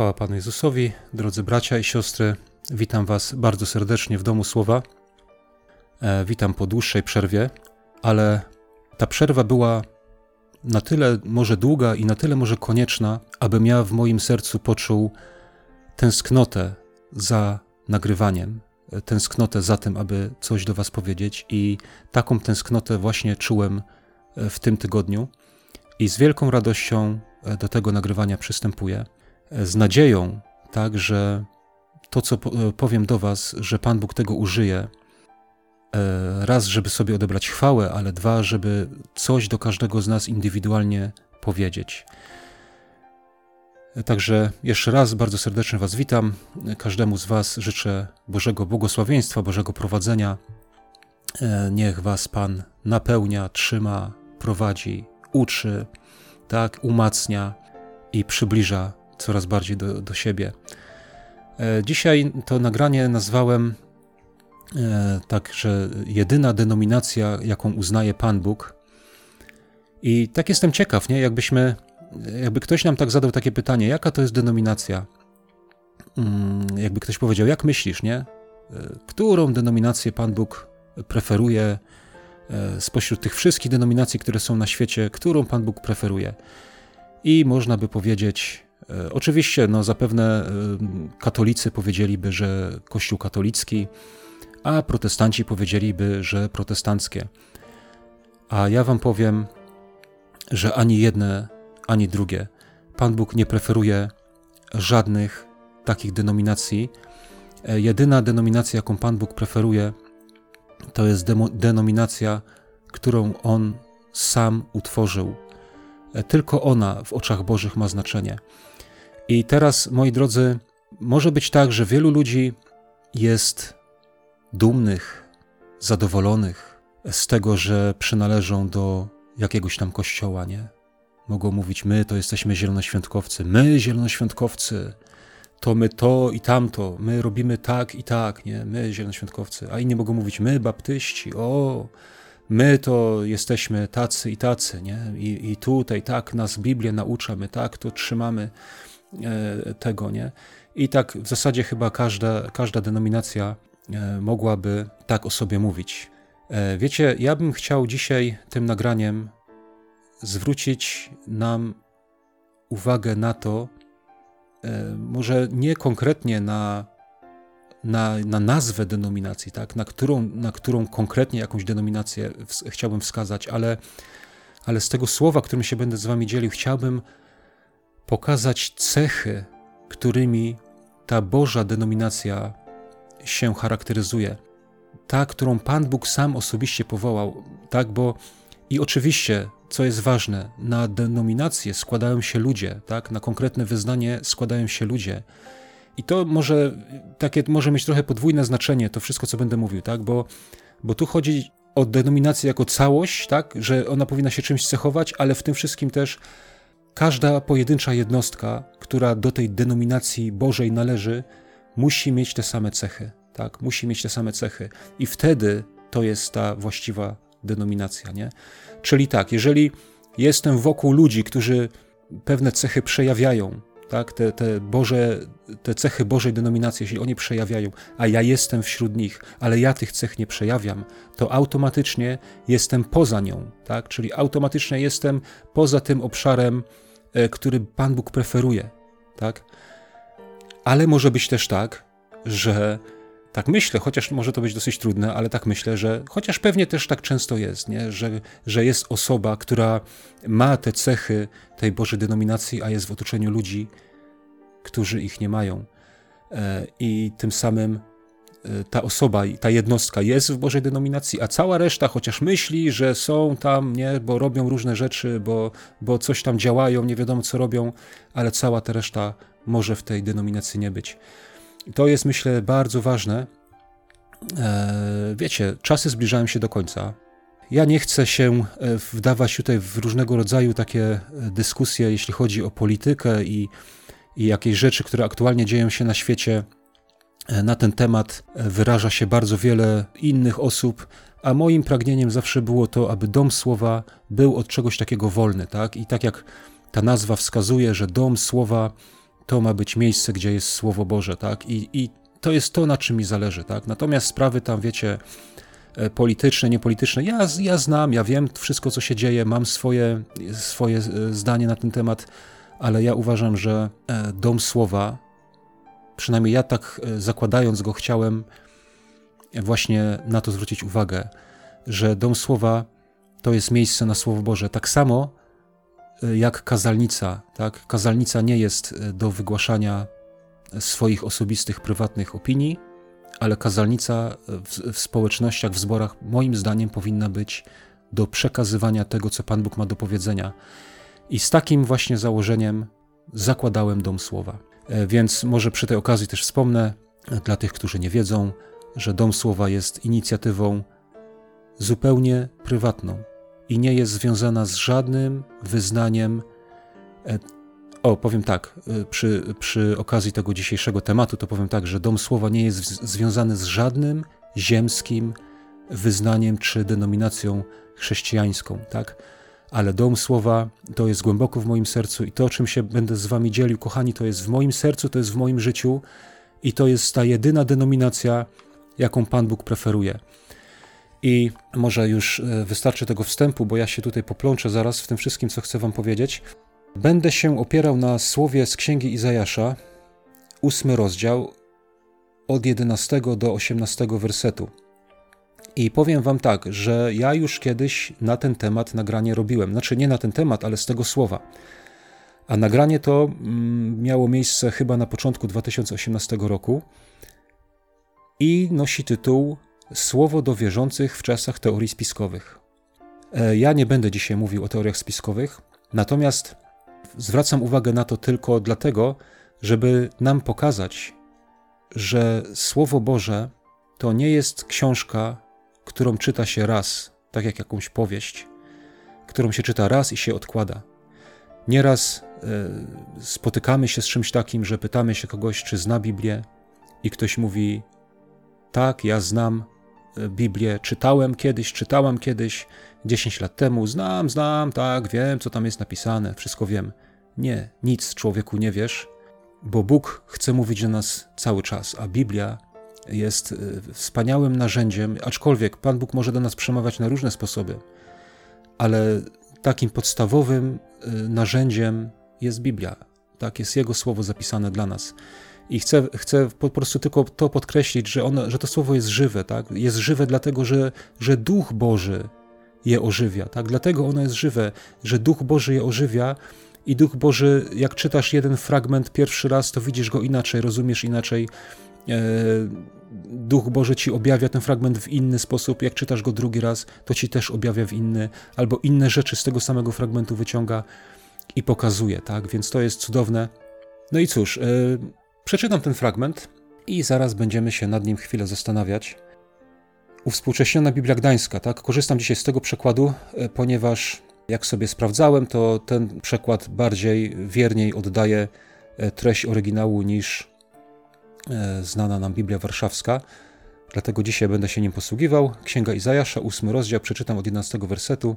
Chwała Panu Jezusowi, drodzy bracia i siostry, witam Was bardzo serdecznie w Domu Słowa. E, witam po dłuższej przerwie, ale ta przerwa była na tyle może długa i na tyle może konieczna, abym ja w moim sercu poczuł tęsknotę za nagrywaniem, e, tęsknotę za tym, aby coś do Was powiedzieć, i taką tęsknotę właśnie czułem e, w tym tygodniu. I z wielką radością do tego nagrywania przystępuję z nadzieją, tak, że to, co powiem do Was, że Pan Bóg tego użyje, e, raz, żeby sobie odebrać chwałę, ale dwa, żeby coś do każdego z nas indywidualnie powiedzieć. Także jeszcze raz bardzo serdecznie Was witam. Każdemu z Was życzę Bożego błogosławieństwa, Bożego prowadzenia. E, niech Was Pan napełnia, trzyma, prowadzi, uczy, tak, umacnia i przybliża coraz bardziej do, do siebie. E, dzisiaj to nagranie nazwałem e, tak, że jedyna denominacja, jaką uznaje Pan Bóg. I tak jestem ciekaw, nie? Jakbyśmy, jakby ktoś nam tak zadał takie pytanie, jaka to jest denominacja? Mm, jakby ktoś powiedział, jak myślisz, nie? E, którą denominację Pan Bóg preferuje spośród tych wszystkich denominacji, które są na świecie, którą Pan Bóg preferuje? I można by powiedzieć, oczywiście, no zapewne e, katolicy powiedzieliby, że Kościół katolicki, a protestanci powiedzieliby, że protestanckie. A ja wam powiem, że ani jedne, ani drugie. Pan Bóg nie preferuje żadnych takich denominacji. E, jedyna denominacja, jaką Pan Bóg preferuje, to jest denominacja, którą On sam utworzył. Tylko ona w oczach Bożych ma znaczenie. I teraz, moi drodzy, może być tak, że wielu ludzi jest dumnych, zadowolonych z tego, że przynależą do jakiegoś tam kościoła, nie? Mogą mówić, my to jesteśmy zielonoświątkowcy, my zielonoświątkowcy, to my to i tamto, my robimy tak i tak, nie? My zielonoświątkowcy. A inni mogą mówić, my baptyści, o, my to jesteśmy tacy i tacy, nie? I, i tutaj tak nas Biblia naucza, my tak to trzymamy. E, tego, nie? I tak w zasadzie chyba każda, każda denominacja e, mogłaby tak o sobie mówić. E, wiecie, ja bym chciał dzisiaj tym nagraniem zwrócić nam uwagę na to, może nie konkretnie na, na, na nazwę denominacji, tak? na, którą, na którą konkretnie jakąś denominację chciałbym wskazać, ale, ale z tego słowa, którym się będę z Wami dzielił, chciałbym pokazać cechy, którymi ta Boża denominacja się charakteryzuje. Ta, którą Pan Bóg sam osobiście powołał, tak, bo i oczywiście, co jest ważne, na denominację składają się ludzie, tak, na konkretne wyznanie składają się ludzie. I to może, takie może mieć trochę podwójne znaczenie, to wszystko, co będę mówił, tak, bo, bo tu chodzi o denominację jako całość, tak, że ona powinna się czymś cechować, ale w tym wszystkim też Każda pojedyncza jednostka, która do tej denominacji Bożej należy, musi mieć te same cechy. Tak? Musi mieć te same cechy. I wtedy to jest ta właściwa denominacja. Nie? Czyli tak, jeżeli jestem wokół ludzi, którzy pewne cechy przejawiają, tak? te, te, Boże, te cechy Bożej denominacji, jeśli oni przejawiają, a ja jestem wśród nich, ale ja tych cech nie przejawiam, to automatycznie jestem poza nią, tak? czyli automatycznie jestem poza tym obszarem, e, który Pan Bóg preferuje. Tak? Ale może być też tak, że tak myślę, chociaż może to być dosyć trudne, ale tak myślę, że chociaż pewnie też tak często jest, nie? Że, że jest osoba, która ma te cechy tej Bożej denominacji, a jest w otoczeniu ludzi, którzy ich nie mają. E, I tym samym e, ta osoba, ta jednostka jest w Bożej denominacji, a cała reszta, chociaż myśli, że są tam, nie, bo robią różne rzeczy, bo, bo coś tam działają, nie wiadomo co robią, ale cała ta reszta może w tej denominacji nie być. To jest, myślę, bardzo ważne. E, wiecie, czasy zbliżają się do końca. Ja nie chcę się e, wdawać tutaj w różnego rodzaju takie e, dyskusje, jeśli chodzi o politykę i, i jakieś rzeczy, które aktualnie dzieją się na świecie. Na ten temat wyraża się bardzo wiele innych osób, a moim pragnieniem zawsze było to, aby dom słowa był od czegoś takiego wolny, tak? I tak jak ta nazwa wskazuje, że dom słowa to ma być miejsce, gdzie jest Słowo Boże, tak? I, i to jest to, na czym mi zależy, tak? Natomiast sprawy tam, wiecie, e, polityczne, niepolityczne, ja, ja znam, ja wiem wszystko, co się dzieje, mam swoje, swoje e, zdanie na ten temat, ale ja uważam, że e, Dom Słowa, przynajmniej ja tak zakładając go, chciałem właśnie na to zwrócić uwagę, że Dom Słowa to jest miejsce na Słowo Boże. Tak samo jak kazalnica. Tak? Kazalnica nie jest do wygłaszania swoich osobistych, prywatnych opinii, ale kazalnica w, w społecznościach, w zborach, moim zdaniem, powinna być do przekazywania tego, co Pan Bóg ma do powiedzenia. I z takim właśnie założeniem zakładałem Dom Słowa. E, więc może przy tej okazji też wspomnę dla tych, którzy nie wiedzą, że Dom Słowa jest inicjatywą zupełnie prywatną i nie jest związana z żadnym wyznaniem e, o, powiem tak, y, przy, przy okazji tego dzisiejszego tematu, to powiem tak, że Dom Słowa nie jest związany z żadnym ziemskim wyznaniem czy denominacją chrześcijańską, tak? Ale Dom Słowa to jest głęboko w moim sercu i to, czym się będę z wami dzielił, kochani, to jest w moim sercu, to jest w moim życiu i to jest ta jedyna denominacja, jaką Pan Bóg preferuje. I może już y, wystarczy tego wstępu, bo ja się tutaj poplączę zaraz w tym wszystkim, co chcę wam powiedzieć. Będę się opierał na słowie z księgi Izajasza, ósmy rozdział, od 11 do 18 wersetu. I powiem Wam tak, że ja już kiedyś na ten temat nagranie robiłem. Znaczy nie na ten temat, ale z tego słowa. A nagranie to mm, miało miejsce chyba na początku 2018 roku i nosi tytuł Słowo do wierzących w czasach teorii spiskowych. E, ja nie będę dzisiaj mówił o teoriach spiskowych, natomiast Zwracam uwagę na to tylko dlatego, żeby nam pokazać, że Słowo Boże to nie jest książka, którą czyta się raz, tak jak jakąś powieść, którą się czyta raz i się odkłada. Nieraz y, spotykamy się z czymś takim, że pytamy się kogoś, czy zna Biblię, i ktoś mówi: Tak, ja znam Biblię, czytałem kiedyś, czytałam kiedyś, 10 lat temu, znam, znam, tak, wiem, co tam jest napisane, wszystko wiem. Nie, nic człowieku nie wiesz, bo Bóg chce mówić do nas cały czas, a Biblia jest y, wspaniałym narzędziem, aczkolwiek Pan Bóg może do nas przemawiać na różne sposoby, ale takim podstawowym y, narzędziem jest Biblia. Tak, jest Jego słowo zapisane dla nas. I chcę, chcę po prostu tylko to podkreślić, że, ono, że to słowo jest żywe. Tak? Jest żywe dlatego, że, że Duch Boży je ożywia. Tak? Dlatego ono jest żywe, że Duch Boży je ożywia i Duch Boży, jak czytasz jeden fragment pierwszy raz, to widzisz go inaczej, rozumiesz inaczej. E, Duch Boży ci objawia ten fragment w inny sposób. Jak czytasz go drugi raz, to ci też objawia w inny, albo inne rzeczy z tego samego fragmentu wyciąga i pokazuje, tak? Więc to jest cudowne. No i cóż, yy, przeczytam ten fragment i zaraz będziemy się nad nim chwilę zastanawiać. Uwspółcześniona Biblia Gdańska, tak? Korzystam dzisiaj z tego przekładu, yy, ponieważ jak sobie sprawdzałem, to ten przekład bardziej wierniej oddaje e, treść oryginału niż e, znana nam Biblia Warszawska. Dlatego dzisiaj będę się nim posługiwał. Księga Izajasza, ósmy rozdział, przeczytam od 11 wersetu.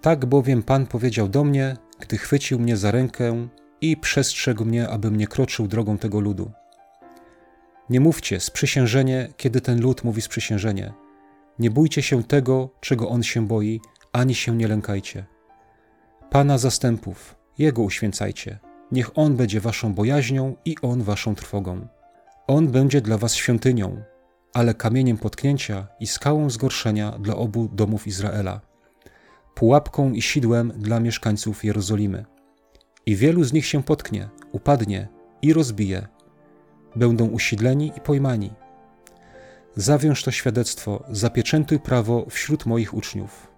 Tak bowiem Pan powiedział do mnie, gdy chwycił mnie za rękę i przestrzegł mnie, abym nie kroczył drogą tego ludu. Nie mówcie sprzysiężenie, kiedy ten lud mówi sprzysiężenie. Nie bójcie się tego, czego on się boi, ani się nie lękajcie. Pana zastępów, Jego uświęcajcie. Niech On będzie waszą bojaźnią i On waszą trwogą. On będzie dla was świątynią, ale kamieniem potknięcia i skałą zgorszenia dla obu domów Izraela, pułapką i sidłem dla mieszkańców Jerozolimy. I wielu z nich się potknie, upadnie i rozbije. Będą usidleni i pojmani. Zawiąż to świadectwo, zapieczętuj prawo wśród moich uczniów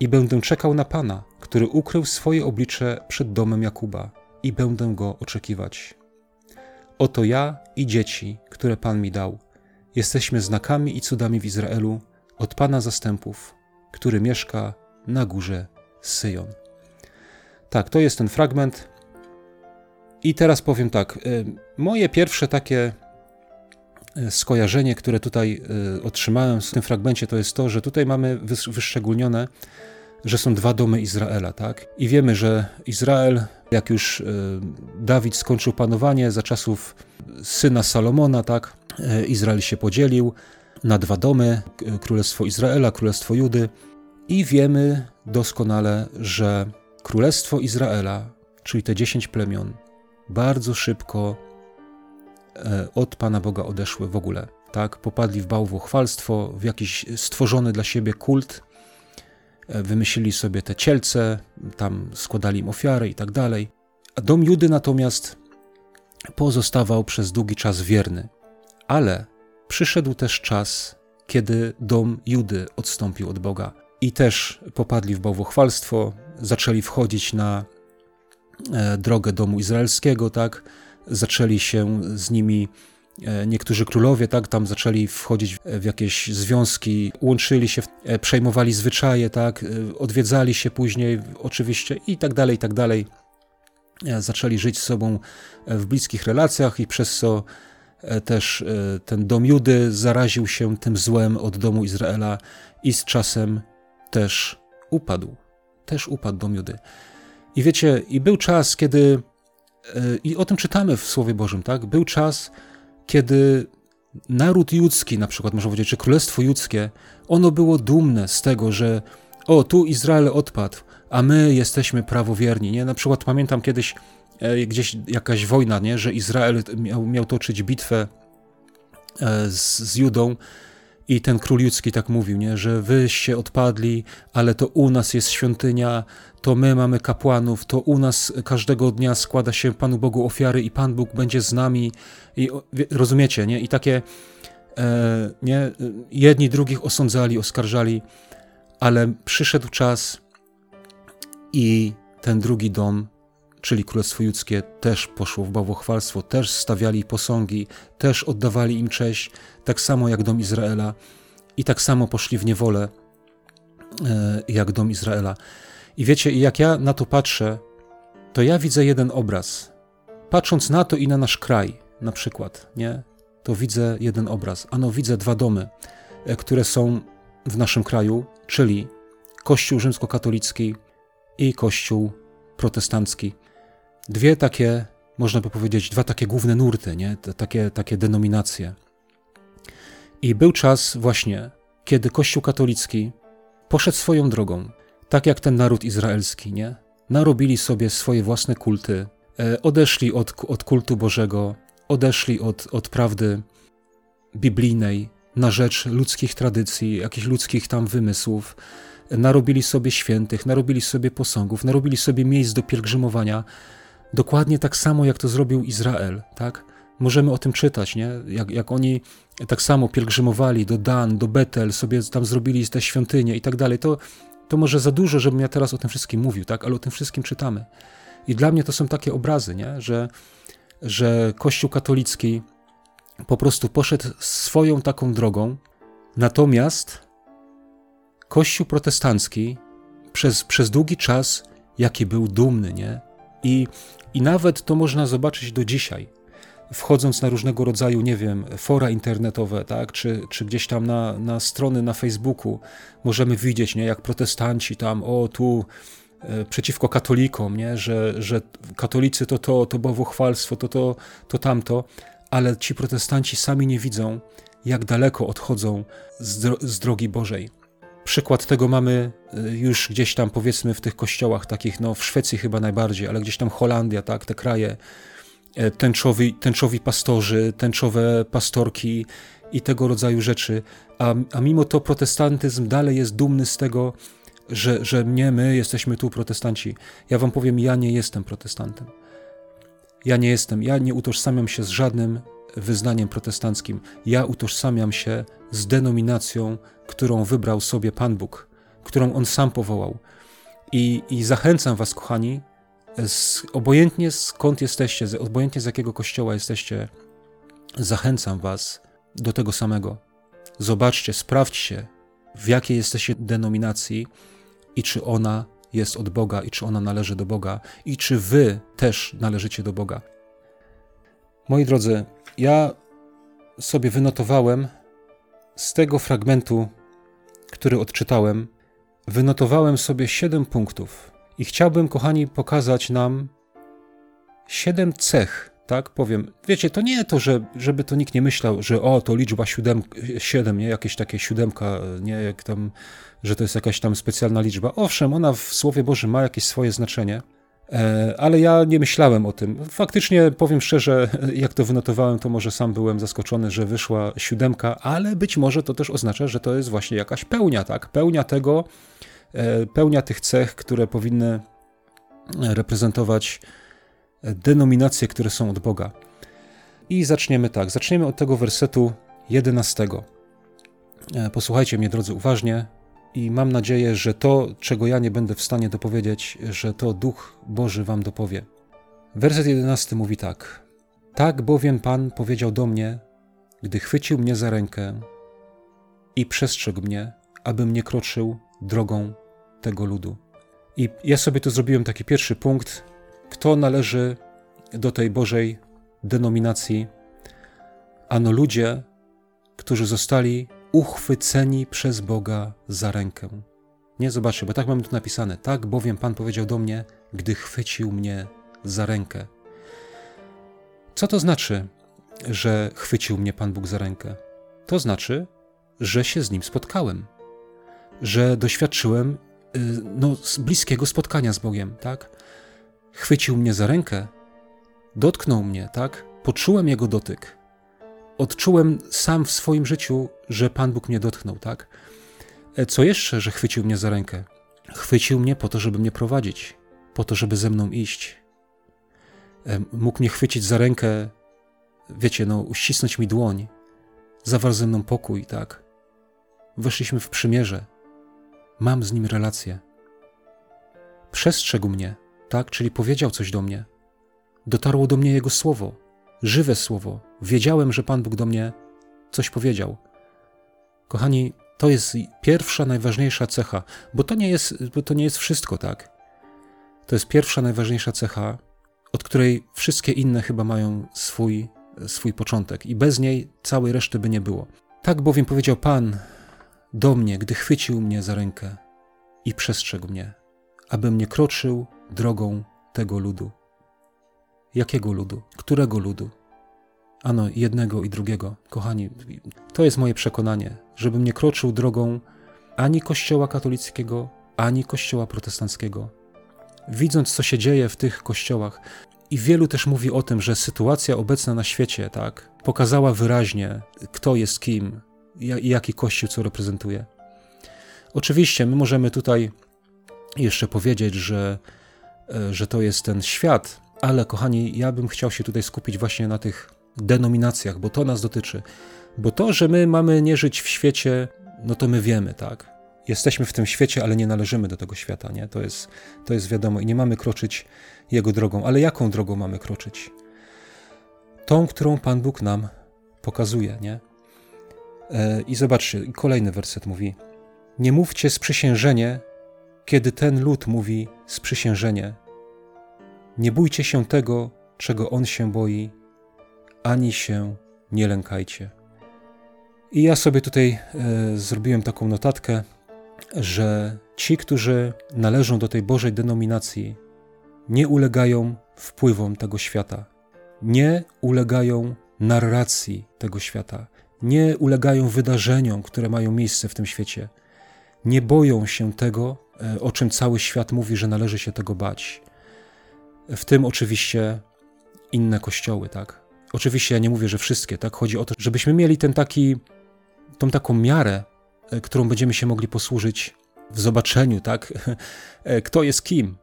i będę czekał na Pana, który ukrył swoje oblicze przed domem Jakuba, i będę go oczekiwać. Oto ja i dzieci, które Pan mi dał. Jesteśmy znakami i cudami w Izraelu od Pana zastępów, który mieszka na górze Syjon. Tak, to jest ten fragment. I teraz powiem tak. Y, moje pierwsze takie y, skojarzenie, które tutaj y, otrzymałem w tym fragmencie, to jest to, że tutaj mamy wyszczególnione że są dwa domy Izraela, tak? I wiemy, że Izrael Jak już Dawid skończył panowanie za czasów syna Salomona, tak, Izrael się podzielił na dwa domy, Królestwo Izraela, Królestwo Judy i wiemy doskonale, że Królestwo Izraela, czyli te dziesięć plemion, bardzo szybko e, od Pana Boga odeszły w ogóle. Tak? Popadli w bałwochwalstwo, w jakiś stworzony dla siebie kult, e, wymyślili sobie te cielce, tam składali im ofiary i tak dalej. A dom Judy natomiast pozostawał przez długi czas wierny. Ale przyszedł też czas, kiedy dom Judy odstąpił od Boga i też popadli w bałwochwalstwo, zaczęli wchodzić na e, drogę domu izraelskiego, tak? Zaczęli się z nimi e, niektórzy królowie, tak? Tam zaczęli wchodzić w jakieś związki, łączyli się, e, przejmowali zwyczaje, tak? Odwiedzali się później oczywiście i tak dalej, i tak dalej. Zaczęli żyć z sobą w bliskich relacjach i przez co też ten dom Judy zaraził się tym złem od domu Izraela i z czasem też upadł. Też upadł dom Judy. I wiecie, i był czas, kiedy, e, i o tym czytamy w Słowie Bożym, tak? Był czas, kiedy naród judzki, na przykład można powiedzieć, czy królestwo judzkie, ono było dumne z tego, że o, tu Izrael odpadł, a my jesteśmy prawowierni, nie? Na przykład pamiętam kiedyś e, gdzieś jakaś wojna, nie? Że Izrael miał, miał toczyć bitwę e, z, z Judą i ten król judzki tak mówił, nie? że wyście odpadli, ale to u nas jest świątynia, to my mamy kapłanów, to u nas każdego dnia składa się Panu Bogu ofiary i Pan Bóg będzie z nami. I rozumiecie, nie? I takie e, nie? jedni drugich osądzali, oskarżali, ale przyszedł czas i ten drugi dom czyli Królestwo Judzkie, też poszło w bałwochwalstwo, też stawiali posągi, też oddawali im cześć, tak samo jak dom Izraela i tak samo poszli w niewolę e, jak dom Izraela. I wiecie, jak ja na to patrzę, to ja widzę jeden obraz. Patrząc na to i na nasz kraj, na przykład, nie? To widzę jeden obraz. Ano widzę dwa domy, e, które są w naszym kraju, czyli Kościół rzymskokatolicki i Kościół protestancki dwie takie, można by powiedzieć, dwa takie główne nurty, nie? Takie, takie denominacje. I był czas właśnie, kiedy Kościół katolicki poszedł swoją drogą, tak jak ten naród izraelski, nie? Narobili sobie swoje własne kulty, e, odeszli od, od kultu Bożego, odeszli od, od prawdy biblijnej na rzecz ludzkich tradycji, jakichś ludzkich tam wymysłów, narobili sobie świętych, narobili sobie posągów, narobili sobie miejsc do pielgrzymowania, Dokładnie tak samo, jak to zrobił Izrael, tak? Możemy o tym czytać, nie? Jak, jak oni tak samo pielgrzymowali do Dan, do Betel, sobie tam zrobili te świątynie i tak dalej. To, to może za dużo, żebym ja teraz o tym wszystkim mówił, tak? Ale o tym wszystkim czytamy. I dla mnie to są takie obrazy, nie? Że, że Kościół katolicki po prostu poszedł swoją taką drogą, natomiast Kościół protestancki przez, przez długi czas, jaki był dumny, nie? I i nawet to można zobaczyć do dzisiaj, wchodząc na różnego rodzaju, nie wiem, fora internetowe, tak, czy, czy gdzieś tam na, na strony na Facebooku, możemy widzieć, nie, jak protestanci tam, o tu e, przeciwko katolikom, nie, że, że katolicy to to, to bałwochwalstwo, to to, to tamto, ale ci protestanci sami nie widzą, jak daleko odchodzą z, dro z drogi Bożej. Przykład tego mamy y, już gdzieś tam powiedzmy w tych kościołach takich, no w Szwecji chyba najbardziej, ale gdzieś tam Holandia, tak, te kraje, e, tęczowi, tęczowi pastorzy, tęczowe pastorki i tego rodzaju rzeczy, a, a mimo to protestantyzm dalej jest dumny z tego, że, że nie my jesteśmy tu protestanci. Ja wam powiem, ja nie jestem protestantem. Ja nie jestem, ja nie utożsamiam się z żadnym wyznaniem protestanckim. Ja utożsamiam się z denominacją, którą wybrał sobie Pan Bóg, którą On sam powołał. I, i zachęcam Was, kochani, z, obojętnie skąd jesteście, obojętnie z jakiego kościoła jesteście, zachęcam Was do tego samego. Zobaczcie, sprawdźcie, w jakiej jesteście denominacji i czy ona jest od Boga, i czy ona należy do Boga, i czy Wy też należycie do Boga. Moi drodzy, ja sobie wynotowałem z tego fragmentu, który odczytałem, wynotowałem sobie siedem punktów i chciałbym, kochani, pokazać nam siedem cech, tak powiem. Wiecie, to nie to, że, żeby to nikt nie myślał, że o, to liczba siódem, siedem, nie? Jakieś takie siódemka, nie? Jak tam, że to jest jakaś tam specjalna liczba. Owszem, ona w Słowie Bożym ma jakieś swoje znaczenie, ale ja nie myślałem o tym. Faktycznie, powiem szczerze, jak to wynotowałem, to może sam byłem zaskoczony, że wyszła siódemka, ale być może to też oznacza, że to jest właśnie jakaś pełnia, tak? Pełnia tego, e, pełnia tych cech, które powinny reprezentować denominacje, które są od Boga. I zaczniemy tak. Zaczniemy od tego wersetu 11. E, posłuchajcie mnie, drodzy, uważnie, i mam nadzieję, że to, czego ja nie będę w stanie dopowiedzieć, że to Duch Boży wam dopowie. Werset 11 mówi tak: Tak bowiem Pan powiedział do mnie, gdy chwycił mnie za rękę i przestrzegł mnie, abym nie kroczył drogą tego ludu. I ja sobie tu zrobiłem taki pierwszy punkt, kto należy do tej Bożej denominacji. Ano ludzie, którzy zostali uchwyceni przez Boga za rękę. Nie zobaczcie, bo tak mamy tu napisane. Tak bowiem Pan powiedział do mnie, gdy chwycił mnie za rękę. Co to znaczy, że chwycił mnie Pan Bóg za rękę? To znaczy, że się z nim spotkałem, że doświadczyłem y, no, bliskiego spotkania z Bogiem, tak? Chwycił mnie za rękę, dotknął mnie, tak? Poczułem jego dotyk. Odczułem sam w swoim życiu, że Pan Bóg mnie dotknął, tak? E, co jeszcze, że chwycił mnie za rękę? Chwycił mnie po to, żeby mnie prowadzić, po to, żeby ze mną iść. E, mógł mnie chwycić za rękę, wiecie, no, uścisnąć mi dłoń, zawarł ze mną pokój, tak? Weszliśmy w przymierze. Mam z nim relację. Przestrzegł mnie, tak? Czyli powiedział coś do mnie. Dotarło do mnie Jego słowo, żywe słowo. Wiedziałem, że Pan Bóg do mnie coś powiedział. Kochani, to jest pierwsza, najważniejsza cecha, bo to nie jest, bo to nie jest wszystko, tak? To jest pierwsza, najważniejsza cecha, od której wszystkie inne chyba mają swój, swój początek i bez niej całej reszty by nie było. Tak bowiem powiedział Pan do mnie, gdy chwycił mnie za rękę i przestrzegł mnie, abym nie kroczył drogą tego ludu. Jakiego ludu? Którego ludu? Ano, jednego i drugiego. Kochani, to jest moje przekonanie, żebym nie kroczył drogą ani Kościoła katolickiego, ani Kościoła protestanckiego. Widząc, co się dzieje w tych kościołach, i wielu też mówi o tym, że sytuacja obecna na świecie, tak, pokazała wyraźnie, kto jest kim i jaki kościół co reprezentuje. Oczywiście, my możemy tutaj jeszcze powiedzieć, że E, że to jest ten świat, ale kochani, ja bym chciał się tutaj skupić właśnie na tych denominacjach, bo to nas dotyczy. Bo to, że my mamy nie żyć w świecie, no to my wiemy, tak? Jesteśmy w tym świecie, ale nie należymy do tego świata, nie? To jest, to jest wiadomo i nie mamy kroczyć jego drogą. Ale jaką drogą mamy kroczyć? Tą, którą Pan Bóg nam pokazuje, nie? E, I zobaczcie, kolejny werset mówi: Nie mówcie sprzysiężenie, kiedy ten lud mówi sprzysiężenie. Nie bójcie się tego, czego on się boi, ani się nie lękajcie. I ja sobie tutaj e, zrobiłem taką notatkę, że ci, którzy należą do tej Bożej denominacji, nie ulegają wpływom tego świata, nie ulegają narracji tego świata, nie ulegają wydarzeniom, które mają miejsce w tym świecie, nie boją się tego, e, o czym cały świat mówi, że należy się tego bać. W tym oczywiście inne kościoły, tak? Oczywiście ja nie mówię, że wszystkie, tak? Chodzi o to, żebyśmy mieli ten taki, tą taką miarę, e, którą będziemy się mogli posłużyć w zobaczeniu, tak? E, kto jest kim.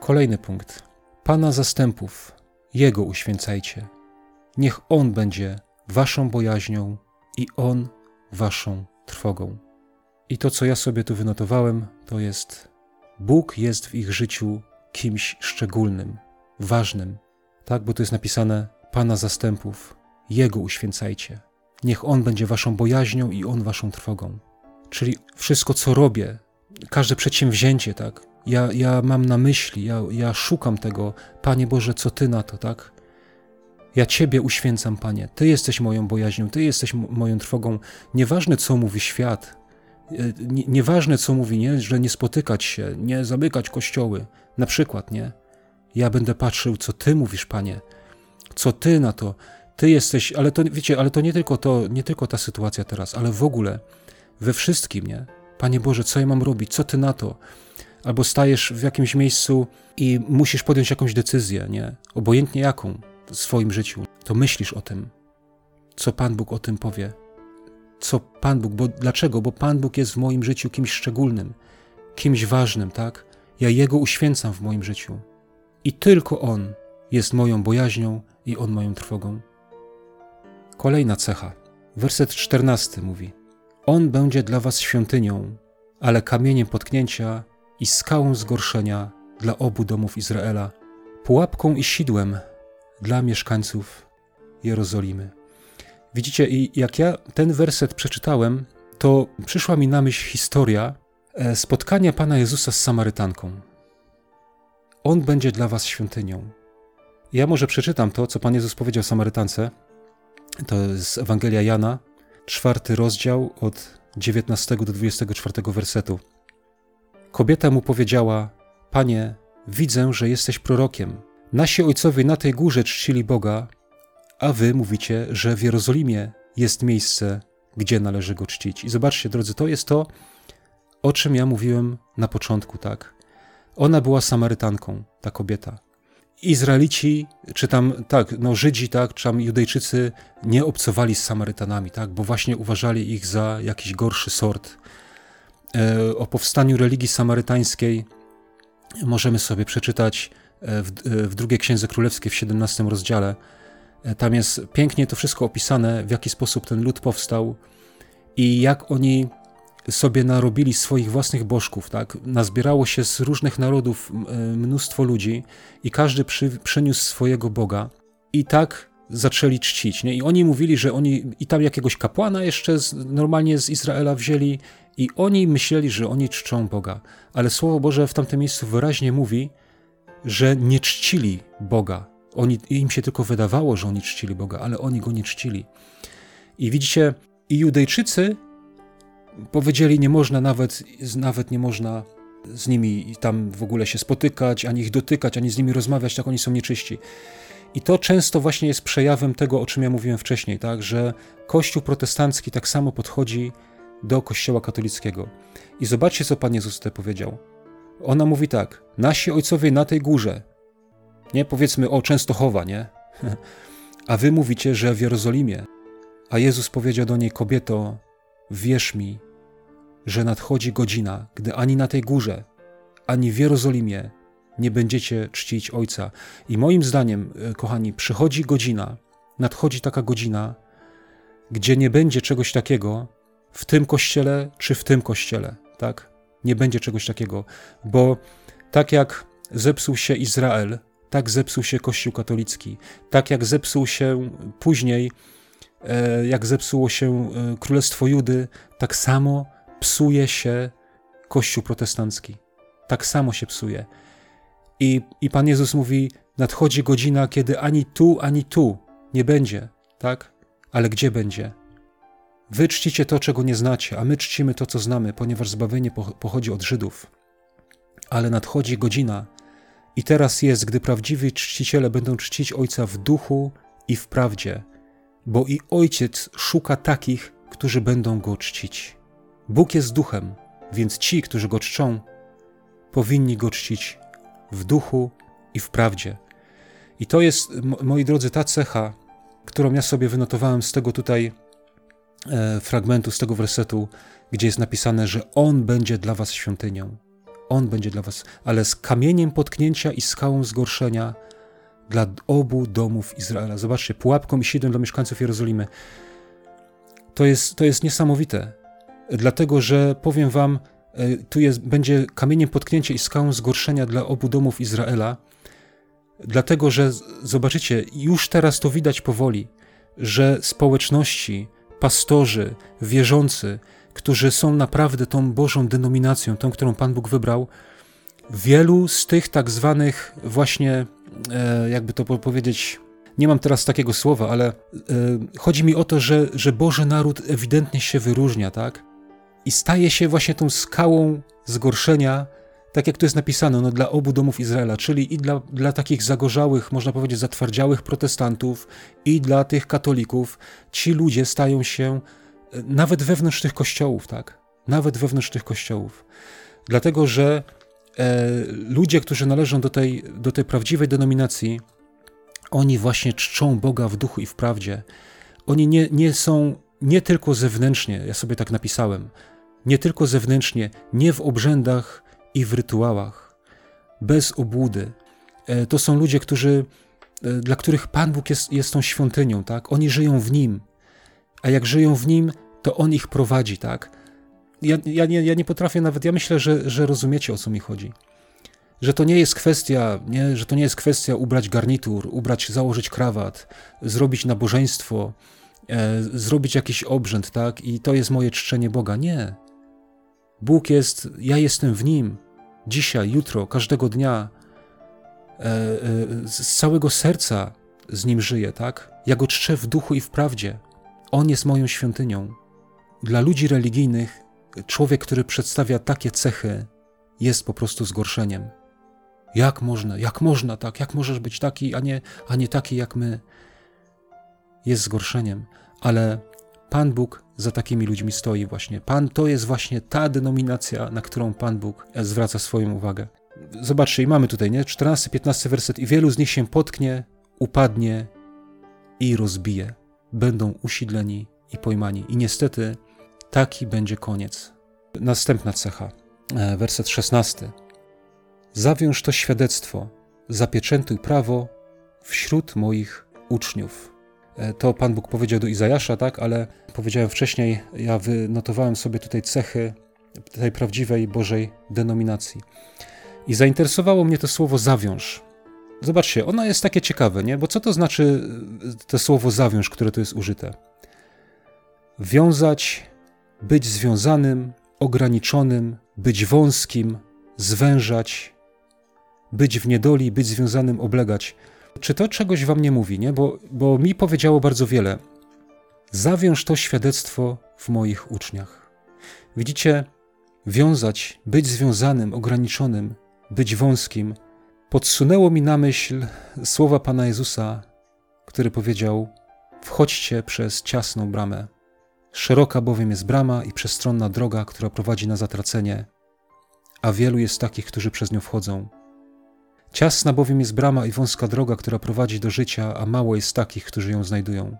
Kolejny punkt. Pana zastępów, Jego uświęcajcie. Niech On będzie waszą bojaźnią i On waszą trwogą. I to, co ja sobie tu wynotowałem, to jest Bóg jest w ich życiu kimś szczególnym, ważnym, tak? Bo tu jest napisane Pana zastępów, Jego uświęcajcie. Niech On będzie waszą bojaźnią i On waszą trwogą. Czyli wszystko, co robię, każde przedsięwzięcie, tak? Ja, ja mam na myśli, ja, ja szukam tego, Panie Boże, co Ty na to, tak? Ja Ciebie uświęcam, Panie. Ty jesteś moją bojaźnią, Ty jesteś moją trwogą. Nieważne, co mówi świat, nieważne co mówi, nie? że nie spotykać się, nie zamykać kościoły, na przykład, nie? Ja będę patrzył, co Ty mówisz, Panie. Co Ty na to? Ty jesteś, ale to, wiecie, ale to nie tylko to, nie tylko ta sytuacja teraz, ale w ogóle, we wszystkim, nie? Panie Boże, co ja mam robić? Co Ty na to? Albo stajesz w jakimś miejscu i musisz podjąć jakąś decyzję, nie? Obojętnie jaką w swoim życiu, to myślisz o tym, co Pan Bóg o tym powie. Co Pan Bóg, bo dlaczego? Bo Pan Bóg jest w moim życiu kimś szczególnym, kimś ważnym, tak? Ja Jego uświęcam w moim życiu. I tylko On jest moją bojaźnią i On moją trwogą. Kolejna cecha. Werset czternasty mówi: On będzie dla was świątynią, ale kamieniem potknięcia i skałą zgorszenia dla obu domów Izraela, pułapką i sidłem dla mieszkańców Jerozolimy. Widzicie, i jak ja ten werset przeczytałem, to przyszła mi na myśl historia e, spotkania Pana Jezusa z Samarytanką. On będzie dla was świątynią. Ja może przeczytam to, co Pan Jezus powiedział Samarytance. To jest Ewangelia Jana, czwarty rozdział od 19 do 24 wersetu. Kobieta mu powiedziała: Panie, widzę, że jesteś prorokiem. Nasi ojcowie na tej górze czcili Boga, a wy mówicie, że w Jerozolimie jest miejsce, gdzie należy go czcić. I zobaczcie, drodzy, to jest to, o czym ja mówiłem na początku, tak? Ona była Samarytanką, ta kobieta. Izraelici, czy tam, tak, no Żydzi, tak, czy tam Judejczycy nie obcowali z Samarytanami, tak, bo właśnie uważali ich za jakiś gorszy sort. E, o powstaniu religii samarytańskiej możemy sobie przeczytać e, w, e, w drugiej Księdze Królewskiej w 17 rozdziale. Tam jest pięknie to wszystko opisane, w jaki sposób ten lud powstał i jak oni sobie narobili swoich własnych bożków, tak? Nazbierało się z różnych narodów mnóstwo ludzi i każdy przy, przyniósł swojego Boga i tak zaczęli czcić, nie? I oni mówili, że oni i tam jakiegoś kapłana jeszcze z, normalnie z Izraela wzięli i oni myśleli, że oni czczą Boga. Ale Słowo Boże w tamtym miejscu wyraźnie mówi, że nie czcili Boga. Oni, im się tylko wydawało, że oni czcili Boga, ale oni go nie czcili. I widzicie, i Judejczycy powiedzieli, nie można nawet, nawet nie można z nimi tam w ogóle się spotykać, ani ich dotykać, ani z nimi rozmawiać, tak oni są nieczyści. I to często właśnie jest przejawem tego, o czym ja mówiłem wcześniej, tak, że Kościół protestancki tak samo podchodzi do Kościoła katolickiego. I zobaczcie, co Pan Jezus tutaj powiedział. Ona mówi tak: Nasi ojcowie na tej górze, nie powiedzmy o Częstochowa, nie? A wy mówicie, że w Jerozolimie. A Jezus powiedział do niej: Kobieto, wierz mi, że nadchodzi godzina, gdy ani na tej górze, ani w Jerozolimie nie będziecie czcić Ojca. I moim zdaniem, e, kochani, przychodzi godzina, nadchodzi taka godzina, gdzie nie będzie czegoś takiego w tym kościele czy w tym kościele, tak? Nie będzie czegoś takiego, bo tak jak zepsuł się Izrael, tak zepsuł się Kościół katolicki, tak jak zepsuł się później, e, jak zepsuło się e, Królestwo Judy, tak samo psuje się Kościół protestancki. Tak samo się psuje. I, I Pan Jezus mówi: Nadchodzi godzina, kiedy ani tu, ani tu nie będzie, tak? Ale gdzie będzie? Wy czcicie to, czego nie znacie, a my czcimy to, co znamy, ponieważ zbawienie pochodzi od Żydów. Ale nadchodzi godzina, i teraz jest, gdy prawdziwi czciciele będą czcić Ojca w duchu i w prawdzie, bo i Ojciec szuka takich, którzy będą Go czcić. Bóg jest duchem, więc ci, którzy Go czczą, powinni Go czcić w duchu i w prawdzie. I to jest, moi drodzy, ta cecha, którą ja sobie wynotowałem z tego tutaj e, fragmentu, z tego wersetu, gdzie jest napisane, że On będzie dla was świątynią. On będzie dla was, ale z kamieniem potknięcia i skałą zgorszenia dla obu domów Izraela. Zobaczcie, pułapką i sidłem dla mieszkańców Jerozolimy. To jest, to jest niesamowite, dlatego że powiem wam, E, tu jest, będzie kamieniem potknięcia i skałą zgorszenia dla obu domów Izraela, dlatego że zobaczycie, już teraz to widać powoli, że społeczności, pastorzy, wierzący, którzy są naprawdę tą Bożą denominacją, tą, którą Pan Bóg wybrał, wielu z tych tak zwanych właśnie, e, jakby to powiedzieć, nie mam teraz takiego słowa, ale e, chodzi mi o to, że, że Boży naród ewidentnie się wyróżnia, tak? i staje się właśnie tą skałą zgorszenia tak jak tu jest napisane, no, dla obu domów Izraela, czyli i dla, dla takich zagorzałych, można powiedzieć, zatwardziałych protestantów, i dla tych katolików, ci ludzie stają się nawet wewnątrz tych kościołów, tak? Nawet wewnątrz tych kościołów. Dlatego, że e, ludzie, którzy należą do tej, do tej prawdziwej denominacji, oni właśnie czczą Boga w duchu i w prawdzie. Oni nie, nie są nie tylko zewnętrznie, ja sobie tak napisałem, nie tylko zewnętrznie, nie w obrzędach i w rytuałach, bez obłudy. E, to są ludzie, którzy, e, dla których Pan Bóg jest, jest tą świątynią, tak? Oni żyją w Nim, a jak żyją w Nim, to On ich prowadzi, tak? Ja, ja, nie, ja nie potrafię nawet, ja myślę, że, że rozumiecie, o co mi chodzi. Że to nie jest kwestia, nie, że to nie jest kwestia ubrać garnitur, ubrać, założyć krawat, zrobić nabożeństwo, e, zrobić jakiś obrzęd, tak? I to jest moje czczenie Boga. Nie. Bóg jest, ja jestem w Nim, dzisiaj, jutro, każdego dnia, e, e, z całego serca z Nim żyję, tak? Ja Go czczę w duchu i w prawdzie. On jest moją świątynią. Dla ludzi religijnych człowiek, który przedstawia takie cechy, jest po prostu zgorszeniem. Jak można, jak można tak, jak możesz być taki, a nie, a nie taki jak my? Jest zgorszeniem, ale Pan Bóg za takimi ludźmi stoi właśnie. Pan to jest właśnie ta denominacja, na którą Pan Bóg zwraca swoją uwagę. Zobaczcie, i mamy tutaj, nie? 14-15 werset. I wielu z nich się potknie, upadnie i rozbije. Będą usidleni i pojmani. I niestety taki będzie koniec. Następna cecha, e, werset 16. Zawiąż to świadectwo, zapieczętuj prawo wśród moich uczniów. E, to Pan Bóg powiedział do Izajasza, tak, ale powiedziałem wcześniej, ja wynotowałem sobie tutaj cechy tej prawdziwej Bożej denominacji. I zainteresowało mnie to słowo zawiąż. Zobaczcie, ono jest takie ciekawe, nie? Bo co to znaczy e, to słowo zawiąż, które tu jest użyte? Wiązać, być związanym, ograniczonym, być wąskim, zwężać, być w niedoli, być związanym, oblegać. Czy to czegoś wam nie mówi, nie? Bo, bo mi powiedziało bardzo wiele. Zawiąż to świadectwo w moich uczniach. Widzicie, wiązać, być związanym, ograniczonym, być wąskim, podsunęło mi na myśl słowa Pana Jezusa, który powiedział: Wchodźcie przez ciasną bramę. Szeroka bowiem jest brama i przestronna droga, która prowadzi na zatracenie, a wielu jest takich, którzy przez nią wchodzą. Ciasna bowiem jest brama i wąska droga, która prowadzi do życia, a mało jest takich, którzy ją znajdują.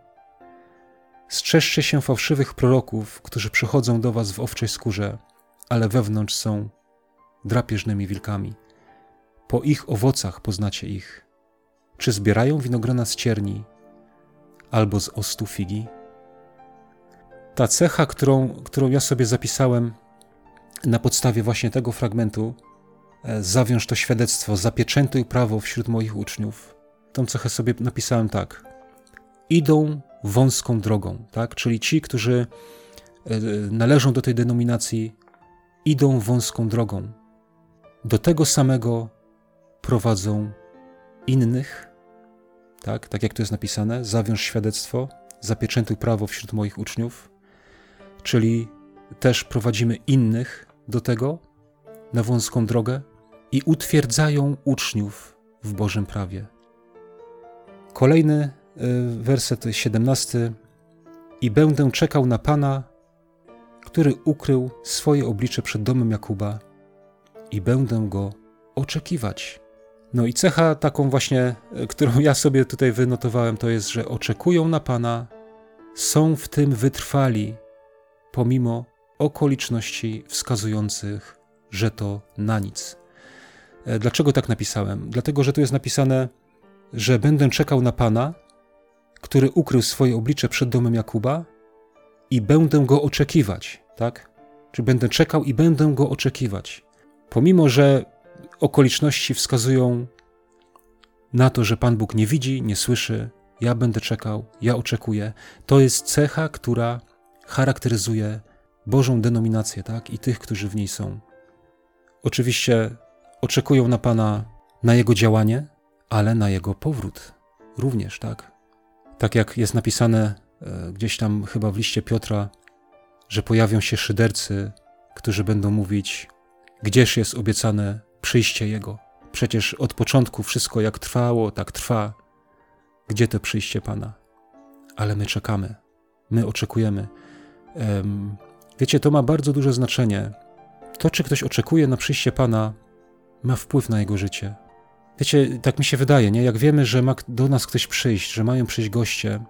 Strzeżcie się fałszywych proroków, którzy przychodzą do was w owczej skórze, ale wewnątrz są drapieżnymi wilkami. Po ich owocach poznacie ich. Czy zbierają winogrona z cierni albo z ostu figi? Ta cecha, którą, którą ja sobie zapisałem na podstawie właśnie tego fragmentu, E, zawiąż to świadectwo, zapieczętuj prawo wśród moich uczniów. Tą cechę sobie napisałem tak. Idą wąską drogą, tak? Czyli ci, którzy e, należą do tej denominacji, idą wąską drogą. Do tego samego prowadzą innych, tak? Tak jak tu jest napisane, zawiąż świadectwo, zapieczętuj prawo wśród moich uczniów, czyli też prowadzimy innych do tego, na wąską drogę, i utwierdzają uczniów w Bożym prawie. Kolejny e, werset 17. I będę czekał na Pana, który ukrył swoje oblicze przed domem Jakuba, i będę go oczekiwać. No i cecha taką właśnie, e, którą ja sobie tutaj wynotowałem, to jest, że oczekują na Pana, są w tym wytrwali, pomimo okoliczności wskazujących, że to na nic. E, dlaczego tak napisałem? Dlatego, że tu jest napisane, że będę czekał na Pana, który ukrył swoje oblicze przed domem Jakuba i będę go oczekiwać, tak? Czy będę czekał i będę go oczekiwać. Pomimo, że okoliczności wskazują na to, że Pan Bóg nie widzi, nie słyszy, ja będę czekał, ja oczekuję. To jest cecha, która charakteryzuje Bożą denominację, tak? I tych, którzy w niej są. Oczywiście oczekują na Pana, na Jego działanie, ale na Jego powrót również, tak? Tak jak jest napisane e, gdzieś tam chyba w liście Piotra, że pojawią się szydercy, którzy będą mówić: Gdzież jest obiecane przyjście Jego? Przecież od początku wszystko jak trwało, tak trwa. Gdzie to przyjście Pana? Ale my czekamy, my oczekujemy. Wiecie, to ma bardzo duże znaczenie. To, czy ktoś oczekuje na przyjście Pana, ma wpływ na jego życie. Wiecie, tak mi się wydaje, nie? Jak wiemy, że ma do nas ktoś przyjść, że mają przyjść goście,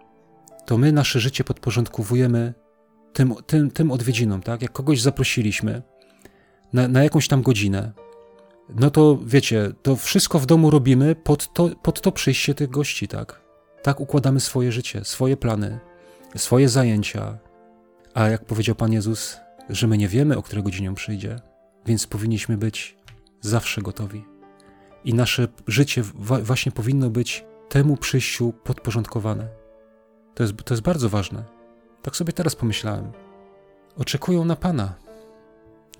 to my nasze życie podporządkowujemy tym, tym, tym odwiedzinom, tak? Jak kogoś zaprosiliśmy na, na jakąś tam godzinę, no to wiecie, to wszystko w domu robimy pod to, pod to przyjście tych gości, tak? Tak układamy swoje życie, swoje plany, swoje zajęcia. A jak powiedział Pan Jezus, że my nie wiemy, o której godzinie przyjdzie, więc powinniśmy być zawsze gotowi. I nasze życie właśnie powinno być temu przyjściu podporządkowane. To jest, to jest bardzo ważne. Tak sobie teraz pomyślałem. Oczekują na Pana.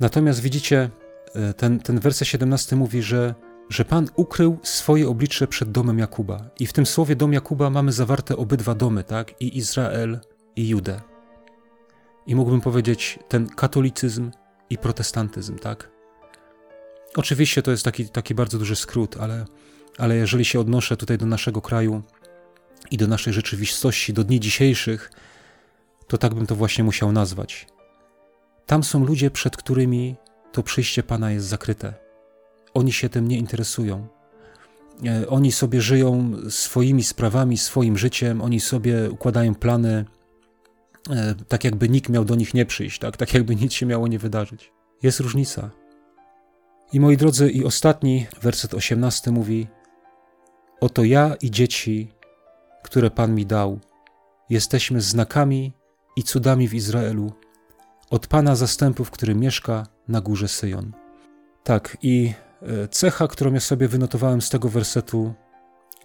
Natomiast widzicie, ten, ten werset 17 mówi, że, że Pan ukrył swoje oblicze przed domem Jakuba. I w tym słowie dom Jakuba mamy zawarte obydwa domy, tak? I Izrael, i Judę. I mógłbym powiedzieć ten katolicyzm i protestantyzm, tak? Oczywiście to jest taki, taki bardzo duży skrót, ale, ale jeżeli się odnoszę tutaj do naszego kraju i do naszej rzeczywistości, do dni dzisiejszych, to tak bym to właśnie musiał nazwać. Tam są ludzie, przed którymi to przyjście Pana jest zakryte. Oni się tym nie interesują. E, oni sobie żyją swoimi sprawami, swoim życiem, oni sobie układają plany, e, tak jakby nikt miał do nich nie przyjść, tak, tak jakby nic się miało nie wydarzyć. Jest różnica. I moi drodzy, i ostatni werset 18 mówi: Oto ja i dzieci, które Pan mi dał, jesteśmy znakami i cudami w Izraelu, od Pana zastępów, który mieszka na górze Syjon. Tak, i e, cecha, którą ja sobie wynotowałem z tego wersetu,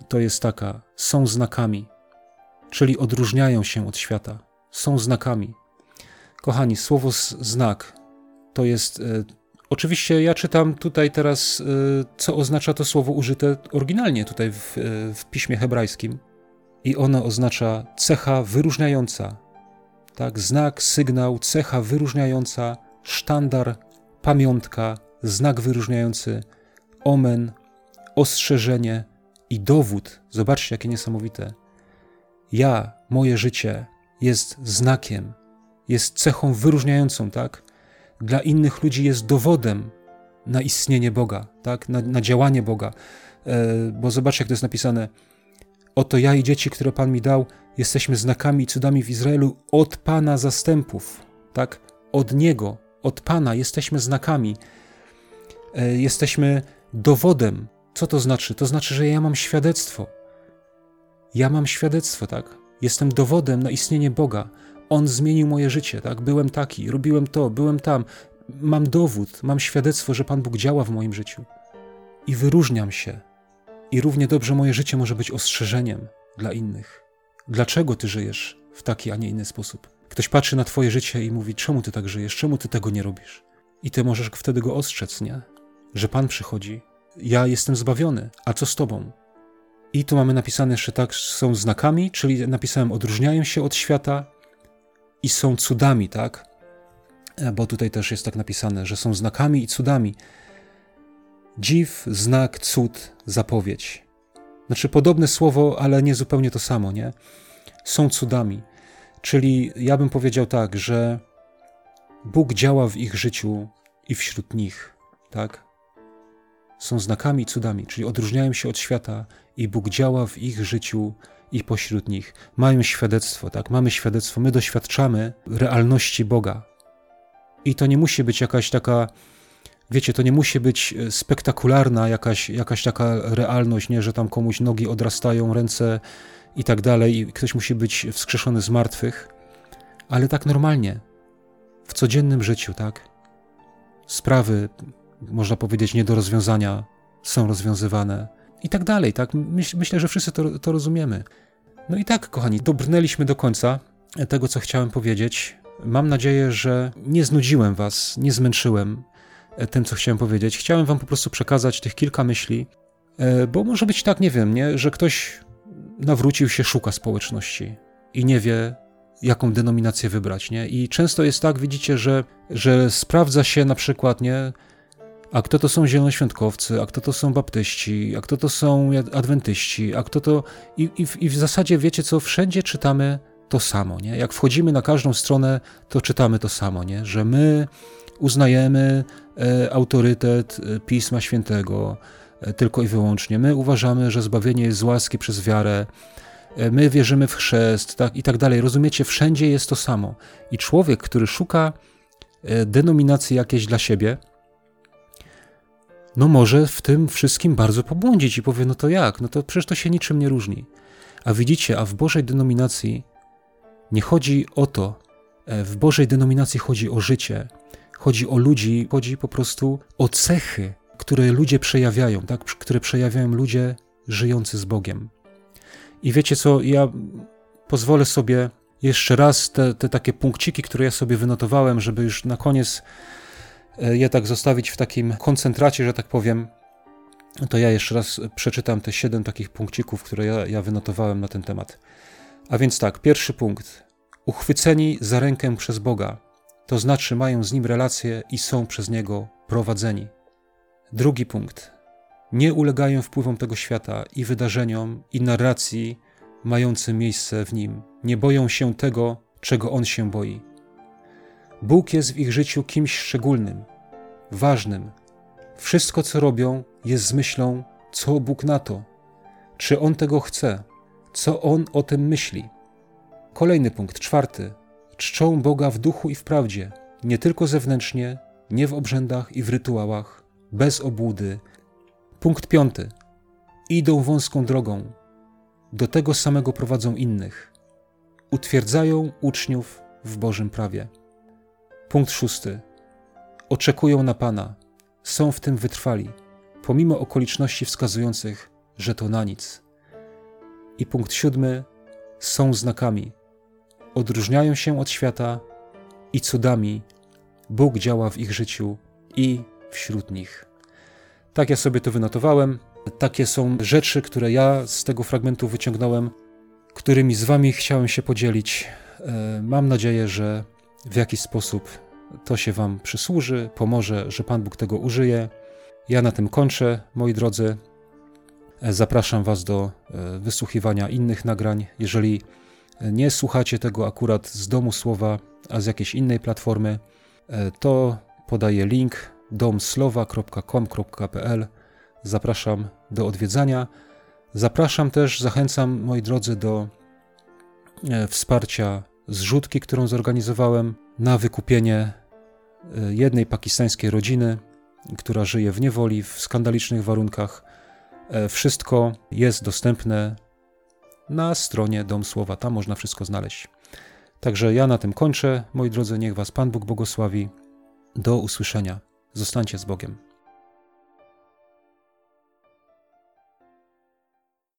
to jest taka: są znakami, czyli odróżniają się od świata. Są znakami. Kochani, słowo znak to jest. E, oczywiście ja czytam tutaj teraz, e, co oznacza to słowo użyte oryginalnie tutaj w, w piśmie hebrajskim. I ono oznacza cecha wyróżniająca, tak, znak, sygnał, cecha wyróżniająca, sztandar, pamiątka, znak wyróżniający, omen, ostrzeżenie i dowód. Zobaczcie, jakie niesamowite. Ja, moje życie jest znakiem, jest cechą wyróżniającą, tak? Dla innych ludzi jest dowodem na istnienie Boga, tak? Na, na działanie Boga. E, bo zobaczcie, jak to jest napisane. Oto ja i dzieci, które Pan mi dał, jesteśmy znakami i cudami w Izraelu od Pana zastępów, tak? Od Niego, od Pana jesteśmy znakami. E, jesteśmy dowodem. Co to znaczy? To znaczy, że ja mam świadectwo. Ja mam świadectwo, tak? Jestem dowodem na istnienie Boga. On zmienił moje życie, tak? Byłem taki, robiłem to, byłem tam. Mam dowód, mam świadectwo, że Pan Bóg działa w moim życiu. I wyróżniam się. I równie dobrze moje życie może być ostrzeżeniem dla innych. Dlaczego ty żyjesz w taki, a nie inny sposób? Ktoś patrzy na twoje życie i mówi, czemu ty tak żyjesz, czemu ty tego nie robisz? I ty możesz wtedy go ostrzec, nie? Że Pan przychodzi. Ja jestem zbawiony, a co z tobą? I tu mamy napisane, że tak są znakami, czyli napisałem, odróżniają się od świata i są cudami, tak? E, bo tutaj też jest tak napisane, że są znakami i cudami. Dziw, znak, cud, zapowiedź. Znaczy podobne słowo, ale nie zupełnie to samo, nie? Są cudami. Czyli ja bym powiedział tak, że Bóg działa w ich życiu i wśród nich, tak? Są znakami i cudami, czyli odróżniają się od świata i Bóg działa w ich życiu i pośród nich. Mają świadectwo, tak? Mamy świadectwo, my doświadczamy realności Boga. I to nie musi być jakaś taka wiecie, to nie musi być e, spektakularna jakaś, jakaś taka realność, nie, że tam komuś nogi odrastają, ręce i tak dalej, i ktoś musi być wskrzeszony z martwych, ale tak normalnie, w codziennym życiu, tak? Sprawy, można powiedzieć, nie do rozwiązania są rozwiązywane i tak dalej, tak? Myśl, myślę, że wszyscy to, to rozumiemy. No i tak, kochani, dobrnęliśmy do końca tego, co chciałem powiedzieć. Mam nadzieję, że nie znudziłem Was, nie zmęczyłem tym, co chciałem powiedzieć. Chciałem wam po prostu przekazać tych kilka myśli, e, bo może być tak, nie wiem, nie, że ktoś nawrócił się, szuka społeczności i nie wie, jaką denominację wybrać, nie? I często jest tak, widzicie, że, że sprawdza się na przykład, nie, a kto to są zielonoświątkowcy, a kto to są baptyści, a kto to są adwentyści, a kto to... I, i, w, I w zasadzie wiecie co, wszędzie czytamy to samo, nie? Jak wchodzimy na każdą stronę, to czytamy to samo, nie? Że my uznajemy e, autorytet e, Pisma Świętego e, tylko i wyłącznie. My uważamy, że zbawienie jest z łaski przez wiarę, e, my wierzymy w chrzest tak, i tak dalej. Rozumiecie, wszędzie jest to samo. I człowiek, który szuka e, denominacji jakiejś dla siebie, no może w tym wszystkim bardzo pobłądzić i powie, no to jak? No to przecież to się niczym nie różni. A widzicie, a w Bożej denominacji nie chodzi o to, e, w Bożej denominacji chodzi o życie, chodzi o ludzi, chodzi po prostu o cechy, które ludzie przejawiają, tak? które przejawiają ludzie żyjący z Bogiem. I wiecie co, ja pozwolę sobie jeszcze raz te, te takie punkciki, które ja sobie wynotowałem, żeby już na koniec e, je tak zostawić w takim koncentracie, że tak powiem, to ja jeszcze raz przeczytam te siedem takich punkcików, które ja, ja wynotowałem na ten temat. A więc tak, pierwszy punkt. Uchwyceni za rękę przez Boga, to znaczy mają z Nim relacje i są przez Niego prowadzeni. Drugi punkt. Nie ulegają wpływom tego świata i wydarzeniom i narracji mającym miejsce w nim. Nie boją się tego, czego On się boi. Bóg jest w ich życiu kimś szczególnym, ważnym. Wszystko, co robią, jest z myślą, co Bóg na to, czy On tego chce, co On o tym myśli. Kolejny punkt, czwarty. Czczą Boga w duchu i w prawdzie, nie tylko zewnętrznie, nie w obrzędach i w rytuałach, bez obłudy. Punkt piąty. Idą wąską drogą, do tego samego prowadzą innych. Utwierdzają uczniów w Bożym prawie. Punkt szósty. Oczekują na Pana, są w tym wytrwali, pomimo okoliczności wskazujących, że to na nic. I punkt siódmy. Są znakami, odróżniają się od świata i cudami Bóg działa w ich życiu i wśród nich. Tak ja sobie to wynotowałem. Takie są rzeczy, które ja z tego fragmentu wyciągnąłem, którymi z Wami chciałem się podzielić. E, mam nadzieję, że w jakiś sposób to się Wam przysłuży, pomoże, że Pan Bóg tego użyje. Ja na tym kończę, moi drodzy. E, zapraszam Was do e, wysłuchiwania innych nagrań. Jeżeli nie słuchacie tego akurat z domu słowa, a z jakiejś innej platformy, e, to podaję link domslowa.com.pl. Zapraszam do odwiedzania. Zapraszam też, zachęcam moi drodzy do e, wsparcia zrzutki, którą zorganizowałem na wykupienie e, jednej pakistańskiej rodziny, która żyje w niewoli, w skandalicznych warunkach. Wszystko jest dostępne na stronie Dom Słowa. Tam można wszystko znaleźć. Także ja na tym kończę. Moi drodzy, niech Was Pan Bóg błogosławi. Do usłyszenia. Zostańcie z Bogiem.